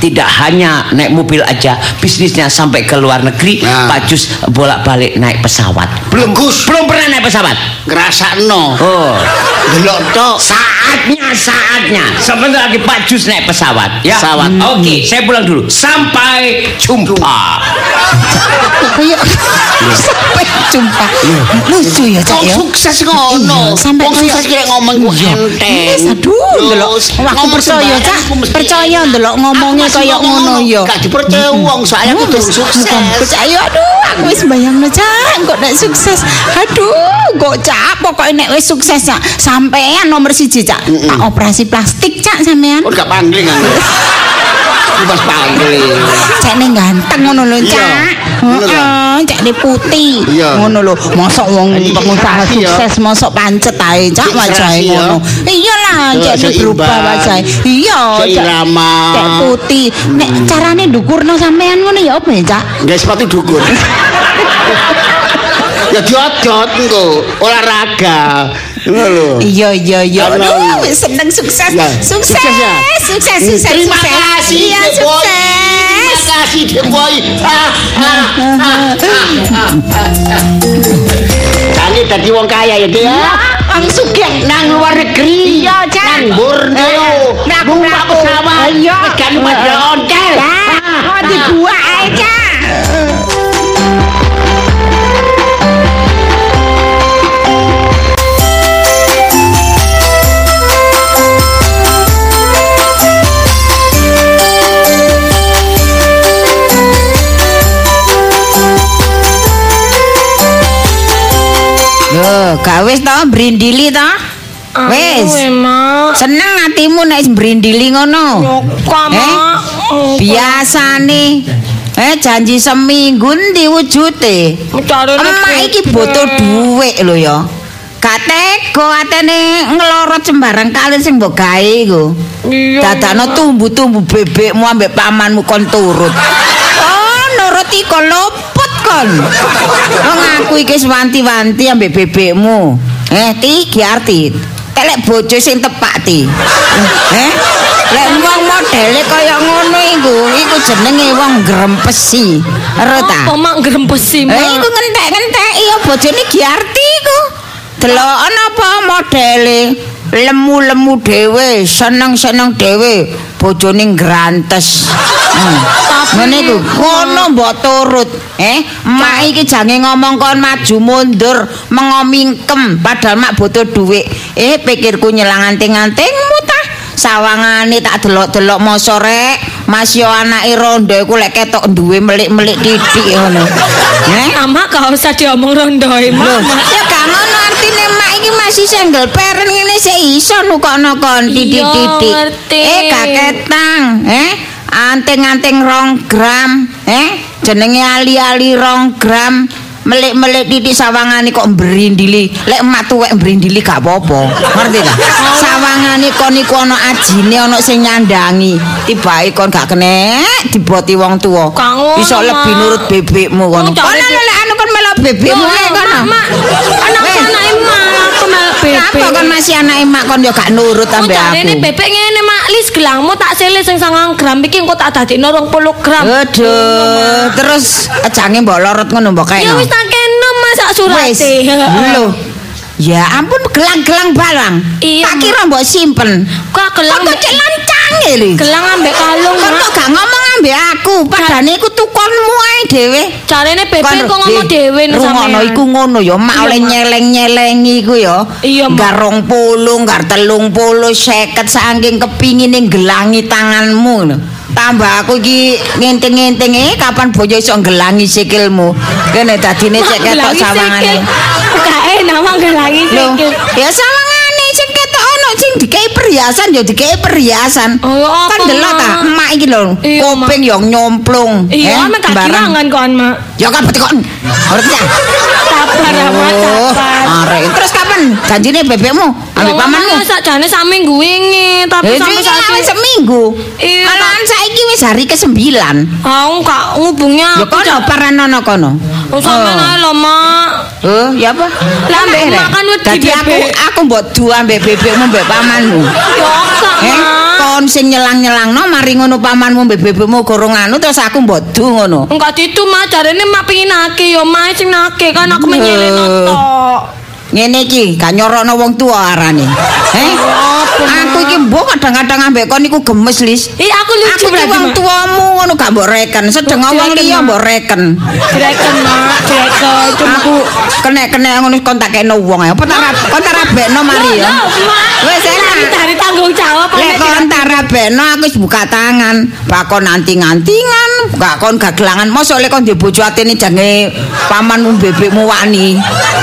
tidak hanya naik mobil aja, bisnisnya sampai ke luar negeri. Nah. Pak Jus bolak-balik naik pesawat. Belum Bagus. belum pernah naik pesawat. Ngerasakno. Oh, Delok tok. Saatnya saatnya. Sebentar lagi Pak Jus naik pesawat. Ya. Pesawat. Oke, saya pulang dulu. Sampai jumpa. Kayak sampai jumpa. Lucu ya, Cak ya. sukses ngono. Iya, sampai Wong sukses kira ngomong ku Iya. enteng. Yes, aduh, ndelok. Wah, aku percaya, Cak. Percaya ndelok ngomongnya ngomong ngono, yo. Gak dipercaya wong, soalnya aku tuh sukses. Percaya, aduh, aku wis bayangno, Cak, kok nek sukses. Aduh, kok Cak, pokoknya nek wis sukses, Cak. Sampean nomor siji, Cak. Tak operasi plastik, Cak, sampean. Oh, gak panggil kan. Aku pas panggil. Cak ning ganteng ngono lho, Iya, Cak. Heeh, Cak ne putih. Iya. Ngono lho. Mosok wong Ini pengusaha sukses mosok pancet ae, Cak wajahe ya. ngono. Iyalah, Tuh, Cak ne berubah wajahe. Iya, Cak. Seirama. Cak putih. Nek carane ndukurno sampean ngono ya apa ya, Cak? Gak sepatu dukur. ya diodot engko olahraga. Lho. Iya iya iya. Aduh, seneng sukses. Ya, Sukses. sukses ya? Sukses, sukses, Terima sukses. kasih, Iya, Boy. Terima sukses. kasih, Dek Boy. Ah, ah, ah. Kali dadi wong kaya ya, Dek. ya? Wong sugih Nang luar negeri. Iya, Cak. Nang Borneo. Numpak mlaku. pesawat. Iya. Wis gak numpak ontel. Ya, kok dibuak ae, Cak. Wis to brindili to? Wis. Mak. Seneng atimu nek brindili ngono. Eh? Biasane eh janji seminggu ndi wujude? Carane Emak iki butuh dhuwit lho ya. Tega atene ngelorot sembarang kali sing mbok gawe iku. Dadakno tumbu-tumbu bebekmu ambek pamanmu kon turut. Oh, nurut iko luput kon. Wong aku iki wanti-wanti ambek bebekmu. Eh, ti ki arti. Telek bojo sing tepak ti. Eh? Lek wong modele kaya ngono iku, iku jenenge wong grempesi. Ero ta? Apa mak grempesi, Eh, iku ngentek-ngentek iya bojone Giarti iku. Deloken apa modele? Lemu-lemu dhewe, seneng-seneng dhewe, bojone grantes. Hmm. Ngene iku, ngono mbok turut. Eh, mak iki jange ngomong kon maju mundur, mengomingkem padahal mak butuh dhuwit. Eh, pikirku nyelang anting-antingmu ta. Sawangane tak delok-delok mosok rek. Mas yo anake rondo iku lek ketok duwe melik-melik titik ngono. Eh? Mama gak usah diomong rondoe, Lho, Mama. ya gak ngono artine mak iki masih single parent sik iso nukokno kon titik-titik. Eh gak ketang, eh anting-anting rong gram, eh jenenge ali-ali rong gram. Melik-melik titik sawangane kok mbrindili. Lek emak tuwek mbrindili gak apa-apa. Ngerti ta? Sawangane kon iku ana ajine ana sing nyandangi. Tibake kon gak kena diboti wong tuwa. Iso lebih nurut bebekmu kono. Oh, jare Kono di- lek anu kon melok bebekmu kono. Mak, Mak. Anak Weh. anake mak aku melok bebek. Apa kon masih anak emak kon yo gak nurut jarene aku. bebek ngene mak lis gelangmu tak silih sing 9 gram iki engko tak dadekno 20 gram. Aduh, terus ajange mbok lorot ngono mbok Ya kae. wis tak kena mas sak surate. Lho. Ya ampun gelang-gelang barang. Iya, tak Mak. kira mbok simpen. Kok gelang Kok cek lancange lho. gelang ambek kalung kok gak ngomong ambek aku, padane iku tukonmu ae dhewe. Carane bebek kok ngomong dhewe nih Rungono sampean. iku ngono ya, mak oleh nyeleng-nyelengi iku ya. Gar 20, gar 30, 50 saking kepingine gelangi tanganmu lho. Tambah aku iki ngenting-ngenting eh kapan boyo iso gelangi sikilmu. Kene dadine cek ketok sawangane. enak mak gelangi sikil. ya sawangane sing ketok ono sing dikei perhiasan ya dikei perhiasan. Oh, ya apa, kan delok ta, Mak? emak iki lho, Iya, kuping yo nyomplung. Iya, eh, mak gak barang. kilangan kon mak. Ya kan betul kon. Ngerti ya? Sabar ya mak, Oh, arek. Terus kapan janjine bebekmu ambek pamanmu? Ya sak jane sak minggu wingi, tapi sampai iki saat wis seminggu. Iya. Malahan saiki wis hari ke-9. Aku gak ngubungnya Ya aku kono paranono kono. Oh, sampe ae lho, Mak. Oh, ya apa? Lah, Rek. kan wedi Dadi aku aku mbok du ambek bebekmu mbek pamanmu. Ya gak, Eh, kon sing nyelang-nyelangno mari ngono pamanmu mbek bebekmu gorong anu terus aku mbok du ngono. Enggak itu Mak, jarene Mak pengin nake yo Mak sing nake kan aku menyeleno tok. Ngene iki gak nyorokno wong tua arane. Eh? Aku iki mbok kadang-kadang ambek kon iku gemes, Lis. Ih, aku lucu Aku iki berarti, wong Mak. tuamu ngono gak mbok reken, sedeng wong liya mbok reken. Direken Mak, direken. Cuma Aku kena-kena ngono kon tak kena wong ae. Apa tak rab- kon tak rabekno mari ya. Wis enak. dari tanggung jawab Lek kon tak rabekno aku wis buka tangan. Bakon anting-antingan, gak kon gagelangan. Mosok lek kon di bojo atene jange pamanmu bebekmu wani.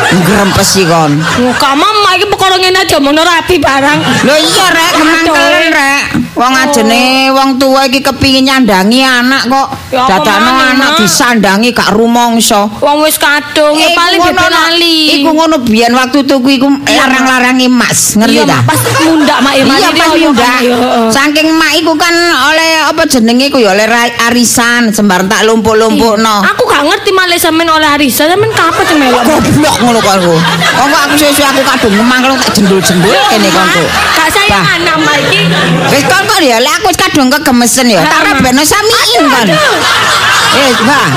Ngrempesi kon. Muka mama iki perkara ngene aja mono rapi barang. Lho iya rek, kemangkelen rek. Wong ajene wong tua iki kepingin nyandangi anak kok. Dadakno anak disandangi gak rumangsa. Wong wis kadung, ya paling Nak. lali. Iku ngono biyen waktu tuku iku larang-larangi emas, ngerti ta? Pas mundak Mak, ya, Mak. Iya pas heeh. Saking mak iku kan oleh apa jenenge iku ya oleh arisan sembar tak lumpuk-lumpukno. Aku gak ngerti malah sampean oleh arisan, sampean kapan sih melok? Goblok ngono kok aku. Kok aku suwe-suwe aku kadung ngemang tak jendul-jendul kene kok. Gak sayang anak Mak iki. Wis kon kok ya lek aku kadung kegemesen ya. Tak rabekno samiin kon. Eh, Mbak.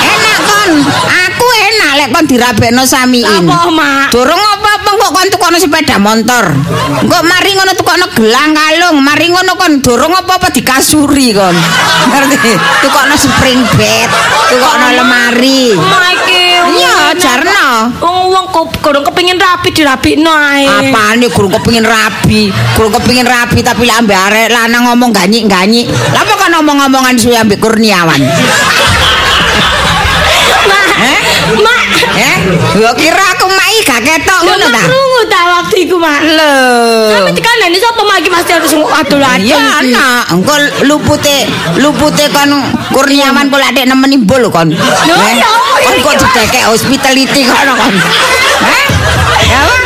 Enak kon. Aku enak lek kon dirabekno samiin. Apa, Mak? Durung apa-apa kok kon tukono sepeda motor. Engko mari ngono tukono gelang kalung, mari ngono kon durung apa-apa dikasuri kon. Ngerti? Tukono spring bed, tukono lemari. Mak iki. Iya, jarno. Wong kok kurang kepengin rapi dirapikno ae. Apane gurung kepengin rabi, gurung kepengin rabi tapi lek ambek arek lanang ngomong ganyik-ganyik. Lah kan ngomong-ngomongan suwe ambek Kurniawan? Mak. Eh? Mak. Eh? Gua kira aku mai gak ketok ngono Mak ta waktu iku, Mak. Lho. Tapi tekanane sapa Mak iki pasti harus adul-adul. Iya anak, engko lupute lupute kon Kurniawan kok lek nemeni mbul kon. Lho, ya apa iki, kok Mak? didekek hospitality kono kon. Heh? Ya apa?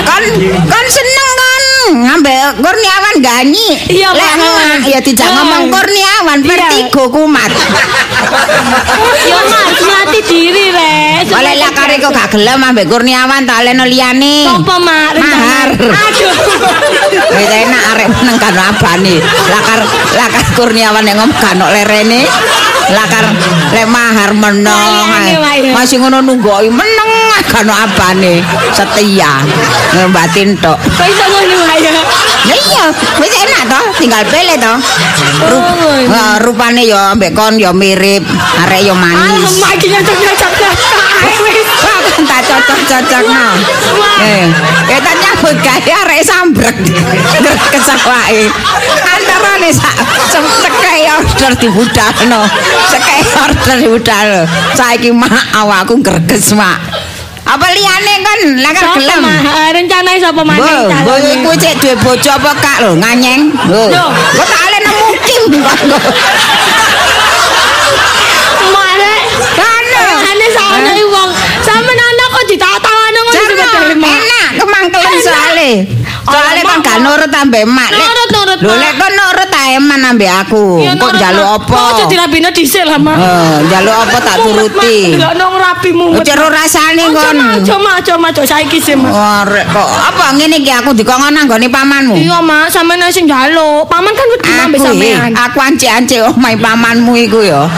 Kon seneng kon ngambek Kurniawan ganyi. Iya, emak, ya tidak ngomong Kurniawan vertigo kumat. Ya Mak, harus melatih diri, Res. Oleh lakare kok gak gelem ambek Kurniawan tak leno liyane. Sopo, Mak? Mahar. Aduh. Wis enak arek meneng kan abane. Lakar lakar Kurniawan yang ngomong kan lerene. Lakar lek mahar meneng. Masih ngono nunggoki meneng kan apane. Setia. Ngembatin tok. Kok iso ngono. Ya iya, wis enak toh, tinggal pilih toh. Ru- Oh. Ah, rupane ya mbek kon ya mirip, arek ya manis. Alamak iki nyocok-nyocok tak cocok-cocok no. Eh, eh tak nyambut gawe arek sambrek. Kesawake. Antarane sak cekai order dibudalno. Cekai order dibudal. Saiki mak awakku greges mak. Apa liyane kon lakar Sopo gelem? mah rencanae sapa maneh Bo, bo calonnya? iku cek duwe bojo apa kak lho nganyeng. Lho. Kok tak ale nemu kim kok. Mare. Kana. Ane sana wong. Sampe anak kok ditata-tawane ngono Jarno, sebetulnya mak. enak gak nurut ambek mak. Nurut, nurut, Lho lek kon nurut ta eman ambek aku. Ya, Kok njaluk apa? Kok dirabine dhisik lah, Mak. Eh, njaluk apa tak turuti. Delok nang rapi mumet. Cero rasane kon. Aja, Mak, aja saiki sih, Mak. Arek kok apa ngene iki aku dikongkon nang gone pamanmu. Iya, Mak, sampeyan sing njaluk. Paman kan wedi ambek sampean. aku ancik-ancik omahe pamanmu iku ya.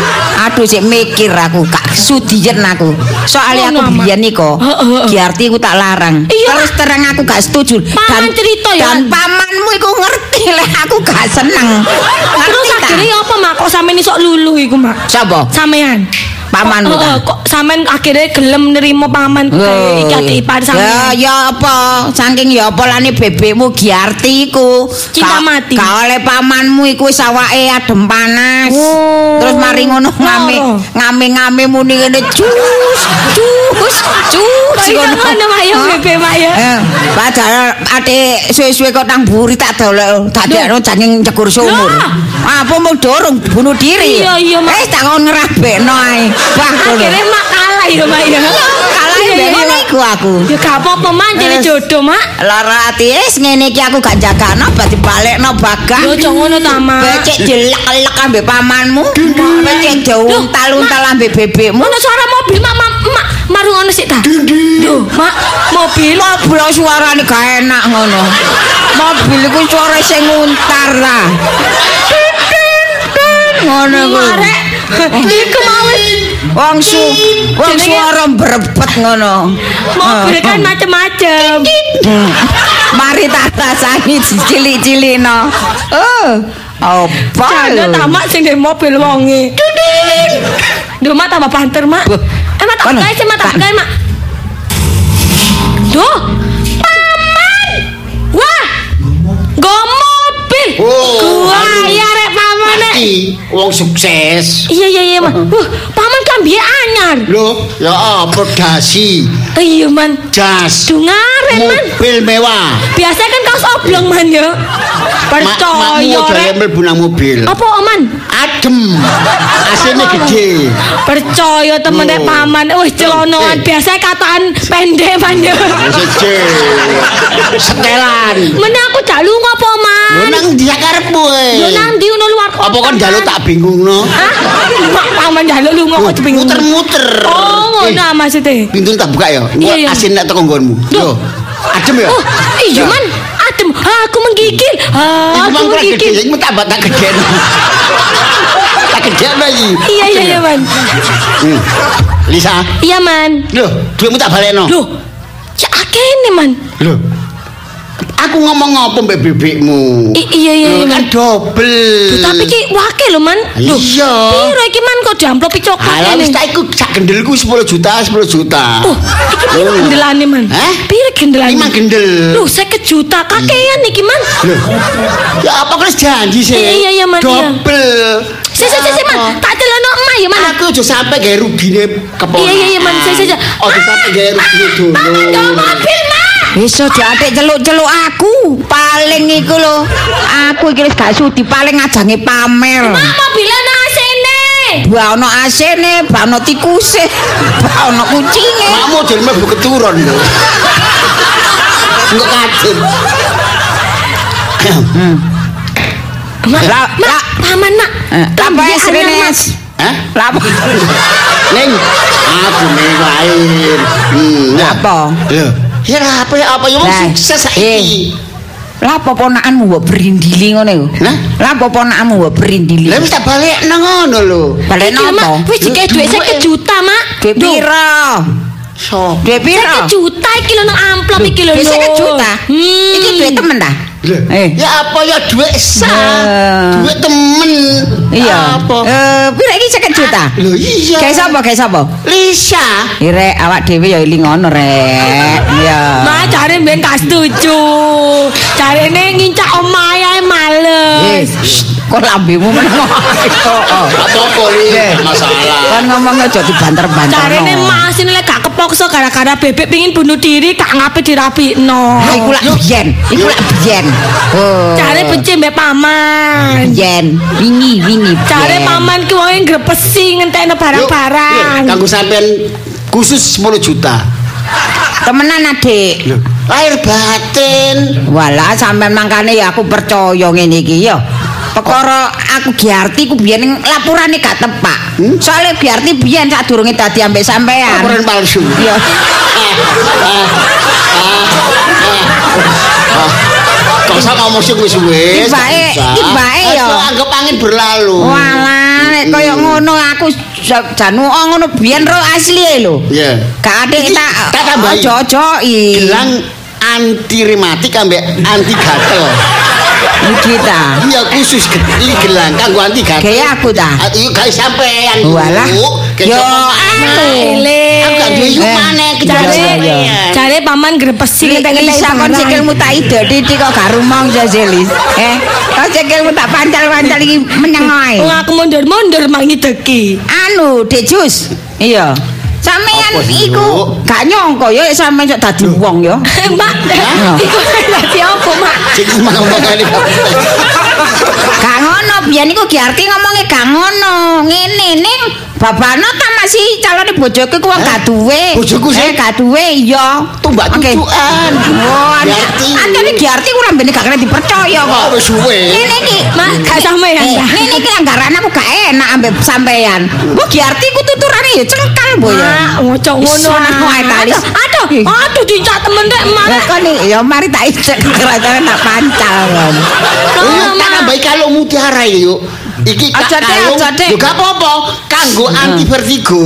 Aduh sik mikir aku, gak sudiyen aku. Soale aku biyen Heeh, heeh. Giarti aku tak larang. Iya. Terus terang aku gak setuju. Paman cerita ya. Dan pamanmu iku ngerti lek aku gak seneng. Terus akhirnya apa, Mak? Kok sampeyan iso lulu iku, Mak? Sapa? Sampean. Pamanmu Kok, ta? eh, kok sampean akhirnya gelem nerima paman Oh, iki ati ipar Ya sampean. ya apa saking ya apa lane bebekmu Giarti iku Cinta Ka- mati. ka oleh pamanmu iku wis awake adem panas Oh. Terus mari ngono ngame Loro. ngame-ngame muni ngene cus cus cus Kok iso ngono, Mak, Hah? bebek, Mak, ya? Eh, padahal ate suwe-suwe kok nang buri tak dolek tak dekno janging jegur sumur Lah. apa mau dorong bunuh diri Iya, iya, Mak. eh tak kon ngerabekno ae wah ngono. Akhirnya mak kalah ya mak ya. Kalah Iya, iya, mbek iya. iku aku Ya gak apa-apa jadi Wes. jodoh mak. Lara ati wis ngene iki aku gak jagano berarti balekno bakal. Yo aja ngono ta mak. Becek jelek-elek ambek pamanmu. Becek diuntal-untal ambek bebekmu. Ono suara mobil mak mak mak maru ngono sik ta. Duh mak mobil. Mobil suarane gak enak ngono. Mobil iku suara sing nguntar lah. Ngono ku. Iku mau wis. Wong su, wong suara berebet ngono. mobil kan macem-macem. Hmm. Mari tak rasani cilik-cilik no. Oh, apa? Lho? tamak sing mobil wonge. Duh mak tambah banter mak. Buh. Eh mak tak gawe sih mak tak Tak. gawe mak. Duh. Paman. Wah. Go mobil. Oh, Wah, aduh. ya rek paman nek. Wong sukses. Iya iya iya. Wah, paman kan biye anyar. Loh, ya apa dasi, Iya man. jas, Dungaren man. mobil mewah. Biasanya kan kaos oblong man ya. Makmu Percaya aja rek. mlebu nang mobil. Apa man? Adem. Asine gede. Percaya temen Oh. paman. Wih celonoan. Eh. Biasanya kataan pendek man ya. Setelan. Mana aku jak lunga apa man? Lho nang dia karepmu e. Yo nang ndi ono luar kota. Apa kon njaluk tak bingungno? Hah? Mak paman jaluk lunga kok bingung. Muter-muter. Oh, Eh, ngono maksudnya. Pintu tak buka ya. Iya, iya. Asin nggonmu. Loh. Yo. Adem ya? Oh, iya Ya. man. Adem. Aku menggigil. Iku aku menggigil. iku tambah tak gede. tak gede iki. Iya iya iya man. Hmm. Lisa, Iya man. lho, duitmu tak balekno. Loh. Ya akene man. Lho. Aku ngomong apa mbek bebekmu? I- iya iya Lho, iya kan. Duh, tapi ki wake lho man. Iya. Piro iki man kok diamplopi coklat Alah wis ini? tak iku sak gendelku 10 juta, 10 juta. Oh, iki piro Oh. gendelane man? Hah? Piro gendelane? Lima gendel. Loh, 50 juta kakean iki man. Lho. Ya apa kan janji sih? Iya, iya, iya, Man, iya. Double. Si si si si man, tak celono emak ya man. Aku aja sampe gawe rugine keponakan. Iya, iya, iya, Man. Si, si, si. Aja sampe gawe rugine dulu. Mobil. Wis aja atik celuk-celuk aku. Paling iku lho. Aku iki wis gak sudi paling ngajangi pamer. Mak mobilnya nang sini. Ba ono asene, ba ono tikuse, ba ono kucinge. Makmu jadi mlebu keturun lho. Enggak. Mak, Lah, mak, lah. paman mak. Apa Lambian es anyar, rene Mak. es? Hah? Lah? Ning, aku ning lain. Hmm, Lah, apa? Lho, ya apa ya apa ya wong Lah, sukses eh. saiki. Lah apa ponakanmu mbok berindili ngono iku? Lah? Lah apa ponakanmu mbok berindili? Lah wis tak balekno ngono lho. Balik Mak, nopo? wis dikek dhuwit 50 juta, Mak. Duit Duh, piro? So. Duit piro? 50 juta iki lho nang amplop iki lho. Duit 50 juta. Hmm. Iki duit temen ta? Eh. Ya apa ya duit sah. Duit temen. Iya. Apa? Eh, piro iki 50 juta? Lho iya. Kayak sapa? Kayak sapa? Lisa. Irek awak dhewe ya eling ngono rek. Iya. Mak jare mben gak setuju. Jarene ngincak omahe ae Eh, males. shh, kok lambemu meneng kok. Eh. Masalah. Kan ngomong aja dibanter-banter. Jarene Mas ini lek gak kepokso gara-gara bebek pingin bunuh diri gak ngape dirapikno. Iku lak biyen, iku lak biyen. Oh. Jare benci mbek paman. biyen, wingi wingi. Biyen. paman ki wong grepesi ngentekno Yuk, barang-barang. Kanggo sampean khusus 10 juta. Temenan adik. Lahir batin. Walah sampean mangkane ya aku percaya ngene iki ya. Perkara aku Giarti ku biyen ning lapurane gak tepak. Soale Giarti biyen sadurunge dadi ambek sampean. Laporan palsu. Iya. Kok usah ngomong sih wis wis. Tibake, tibake ya. Anggap angin berlalu. Walah nek kaya ngono aku ja- janu oh, ngono biyen ro asli e lho. Iya. Gak Iki tak tak tambahi. ojo-ojoki. Gelang anti rematik ambek anti gatel. Iki ta. Iya khusus iki gelang kanggo anti gatel. Kayak aku ta. Ah, Iya gawe sampean. Walah. Yo anu. Aku gak duwe Eh, kejar Jare jare paman grepesi Lisa kon barang. sikilmu tak ide titik kok gak rumong Jazelis. Eh, kok sikilmu tak pancal-pancal iki menyang ae. Wong aku mundur-mundur mak ngideki. Anu, Dejus. Iya. Sampeyan iku gak nyongko ya sampeyan sok dadi wong ya. Mbak, iku dadi apa, Mak? Sing ngomong kali. Gak ngono, biyen iku Ki Arti ngomongnya gak ngono. Ngene ning babano masih calone bojoku ku wong Hah? gak duwe. Bojoku sih? Eh, gak duwe iya. Tumbak tujuan. Oh, Arti. Antene Ki Arti ku lambene gak kena dipercaya kok. Oh, wis suwe. Ngene iki, Mak, gak sampean Eh, ta? ngene iki anggaran aku gak enak ambek sampean. Mbok Ki Arti ku tuturane ya cengkal mbok ya. Mak, ngocok ngono. Aduh, aduh, aduh dincak temen rek, Mak. Lah kan ya mari tak ijek kerajaan tak pancal kan. Oh, yuk, tak nambahi kalung mutiara iki, yuk. Iki aja, Dek. Yo gak apa-apa, kanggo anti vertigo.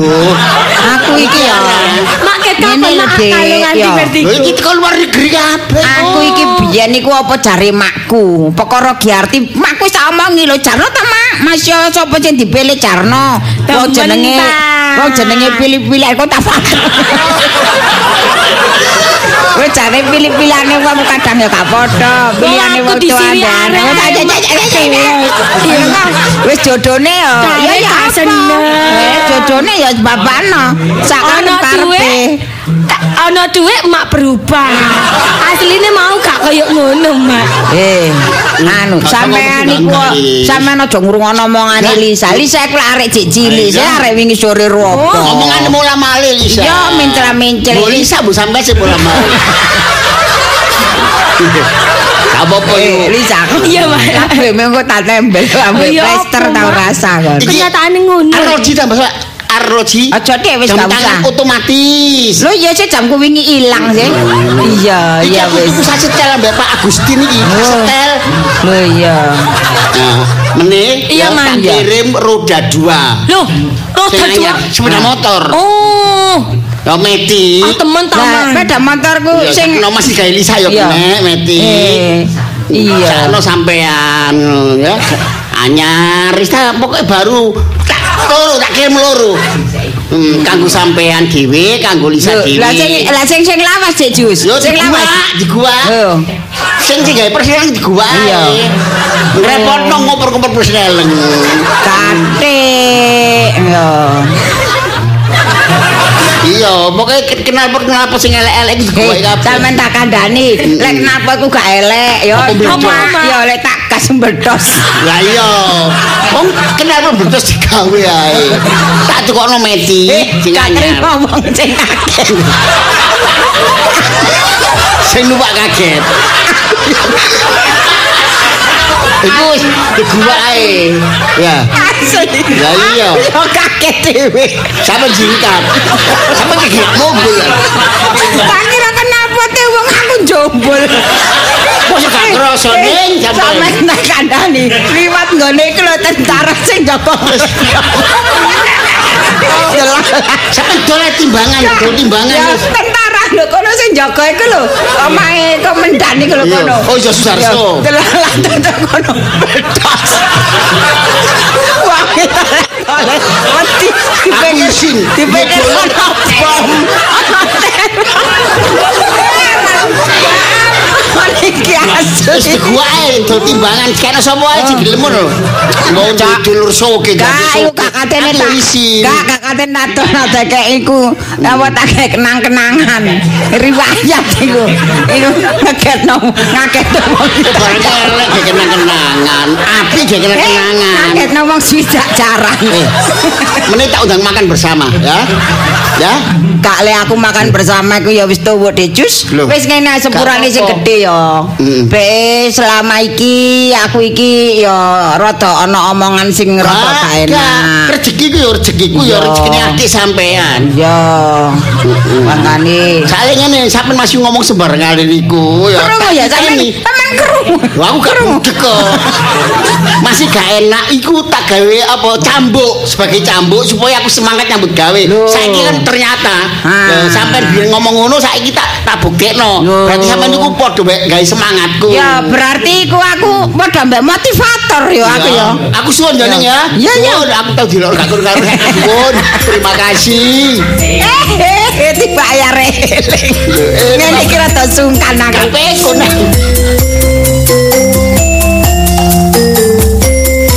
Aku iki ya. Mak ket Ngene kapan lho, mak Dek, kalung anti vertigo. Iki teko luar negeri kabeh. Aku iki biyen iku apa jare makku. Perkara Giarti, makku wis omongi lho Jarno ta Mak. Mas yo sapa sing dipilih Jarno? Wong jenenge wong jenenge pilih-pilih aku tak Wis jare pilih-pilihane wong kadang ya gak padha. Pilihane wong tuwa. Wis jodone yo. Jare Ya ya seneng. Eh jodone ya babano. Sak Ana karepe. Ana duit mak berubah. Asline mau gak koyo ngono, Mak. Eh, anu Kok sampean iku sampean aja ngrungokno omongane. Lisa. Lisa iku arek cek cilik, saya arek wingi sore ropo. Ngomongane mula malih Lisa. Yo mencela-mencela. Lisa bu sampai sih mula. Gak apa-apa Eh, yuk. Lisa. Iya, Mak. Kabeh mengko tak tembel ambek iya, plester apa, tau rasa kon. Iki- Kenyataane ngono. Arloji tambah Pak. Arloji. Aja deh wis Jam gak tangan usah. otomatis. Lho iya sih jamku wingi ilang sih. Iya, iya wis. tuku setel ambek Pak Agustin iki, Oh. setel. Lho iya. Nah, meneh Iya, tak kirim roda dua. Loh, roda dua. sepeda motor. Oh, Ya Meti. ah, temen ta, Mak. sepeda motorku sing no masih gawe Lisa ya kene Meti. Eh, iya. Sakno sampean ya. Anyar, wis pokoke baru tak loro tak kirim loro. Hmm, kanggo sampean dhewe, kanggo Lisa dhewe. Lah sing lah sing sing lawas Cek Jus. Sing lawas. di gua. Sing sing gawe persen di gua. Iya. Repotno ngoper-ngoper persneleng. Kate. Yo. Iya, pokoke kenal pot sing elek-elek gua Eh, kabeh. sampean tak kandhani, lek kenapa aku gak elek yo. Apa? Apa, Yo lek tak gas mbledos. Lah iya. Wong pot betus digawe ae. Tak tukokno Meti sing gak anyar. terima ngomong sing akeh. Sing numpak kaget. Iku wis di gua ae. Ya. Lah iya. Yo kaget dhewe. Sampe jingkat. Sampe kegek mobil. Tak kira kenapa te wong aku jombol. Kok gak Kroso ning sampean sampean. tak kandhani liwat nggone iki lho tentara sing jaga Sampeyan dolen timbangan, dol timbangan. Ya tentara lho kono sing jaga iku lho. Omahe komandan iku lho kono. Oh, iya, Sudarso. Delalah tetek kono. Wah, mati dipikir Iya, kono bom. Wis ae dol timbangan kena sapa ae digelem ngono. Mau Cak. dulur soge Gak, ganti iku soge. kakatene Aku tak. isin. Gak, kakatene nato nato kayak iku. Apa tak kayak kenang-kenangan. Riwayat iku. Iku wong itu. Barang elek gak kenang-kenangan. Api gak kenang-kenangan. Ngaketno wong swidak jarang. Eh, menit tak undang makan bersama ya. Ya. Kak le aku makan bersama iku ya wis tuwa decus. Loh, Wis ngene sepurane sing gedhe ya. Mm. Be selama iki aku iki ya rada ana omongan sing rada gak enak. Rezekiku ya rezekiku ya Iya. rezekine adik sampean. Ya. Makane Saya ngene sampean masih ngomong sembarangan niku ya. Krungu ya sampean. Wah, aku budek kok. Masih gak enak iku tak gawe apa cambuk sebagai cambuk supaya aku semangat nyambut gawe. Saiki kan ternyata Ah. eh, sampean biyen ngomong ngono saiki tak tak buktekno. Berarti sampean niku padha mek gawe semangatku. Ya berarti iku aku padha mbek motivator yo aku yo. Aku suwun jeneng ya. Iya, iya. Suwun, aku tau dilok gak karo Suwun. Terima kasih. Eh, dibayar eling. Ngene iki rada sungkan aku.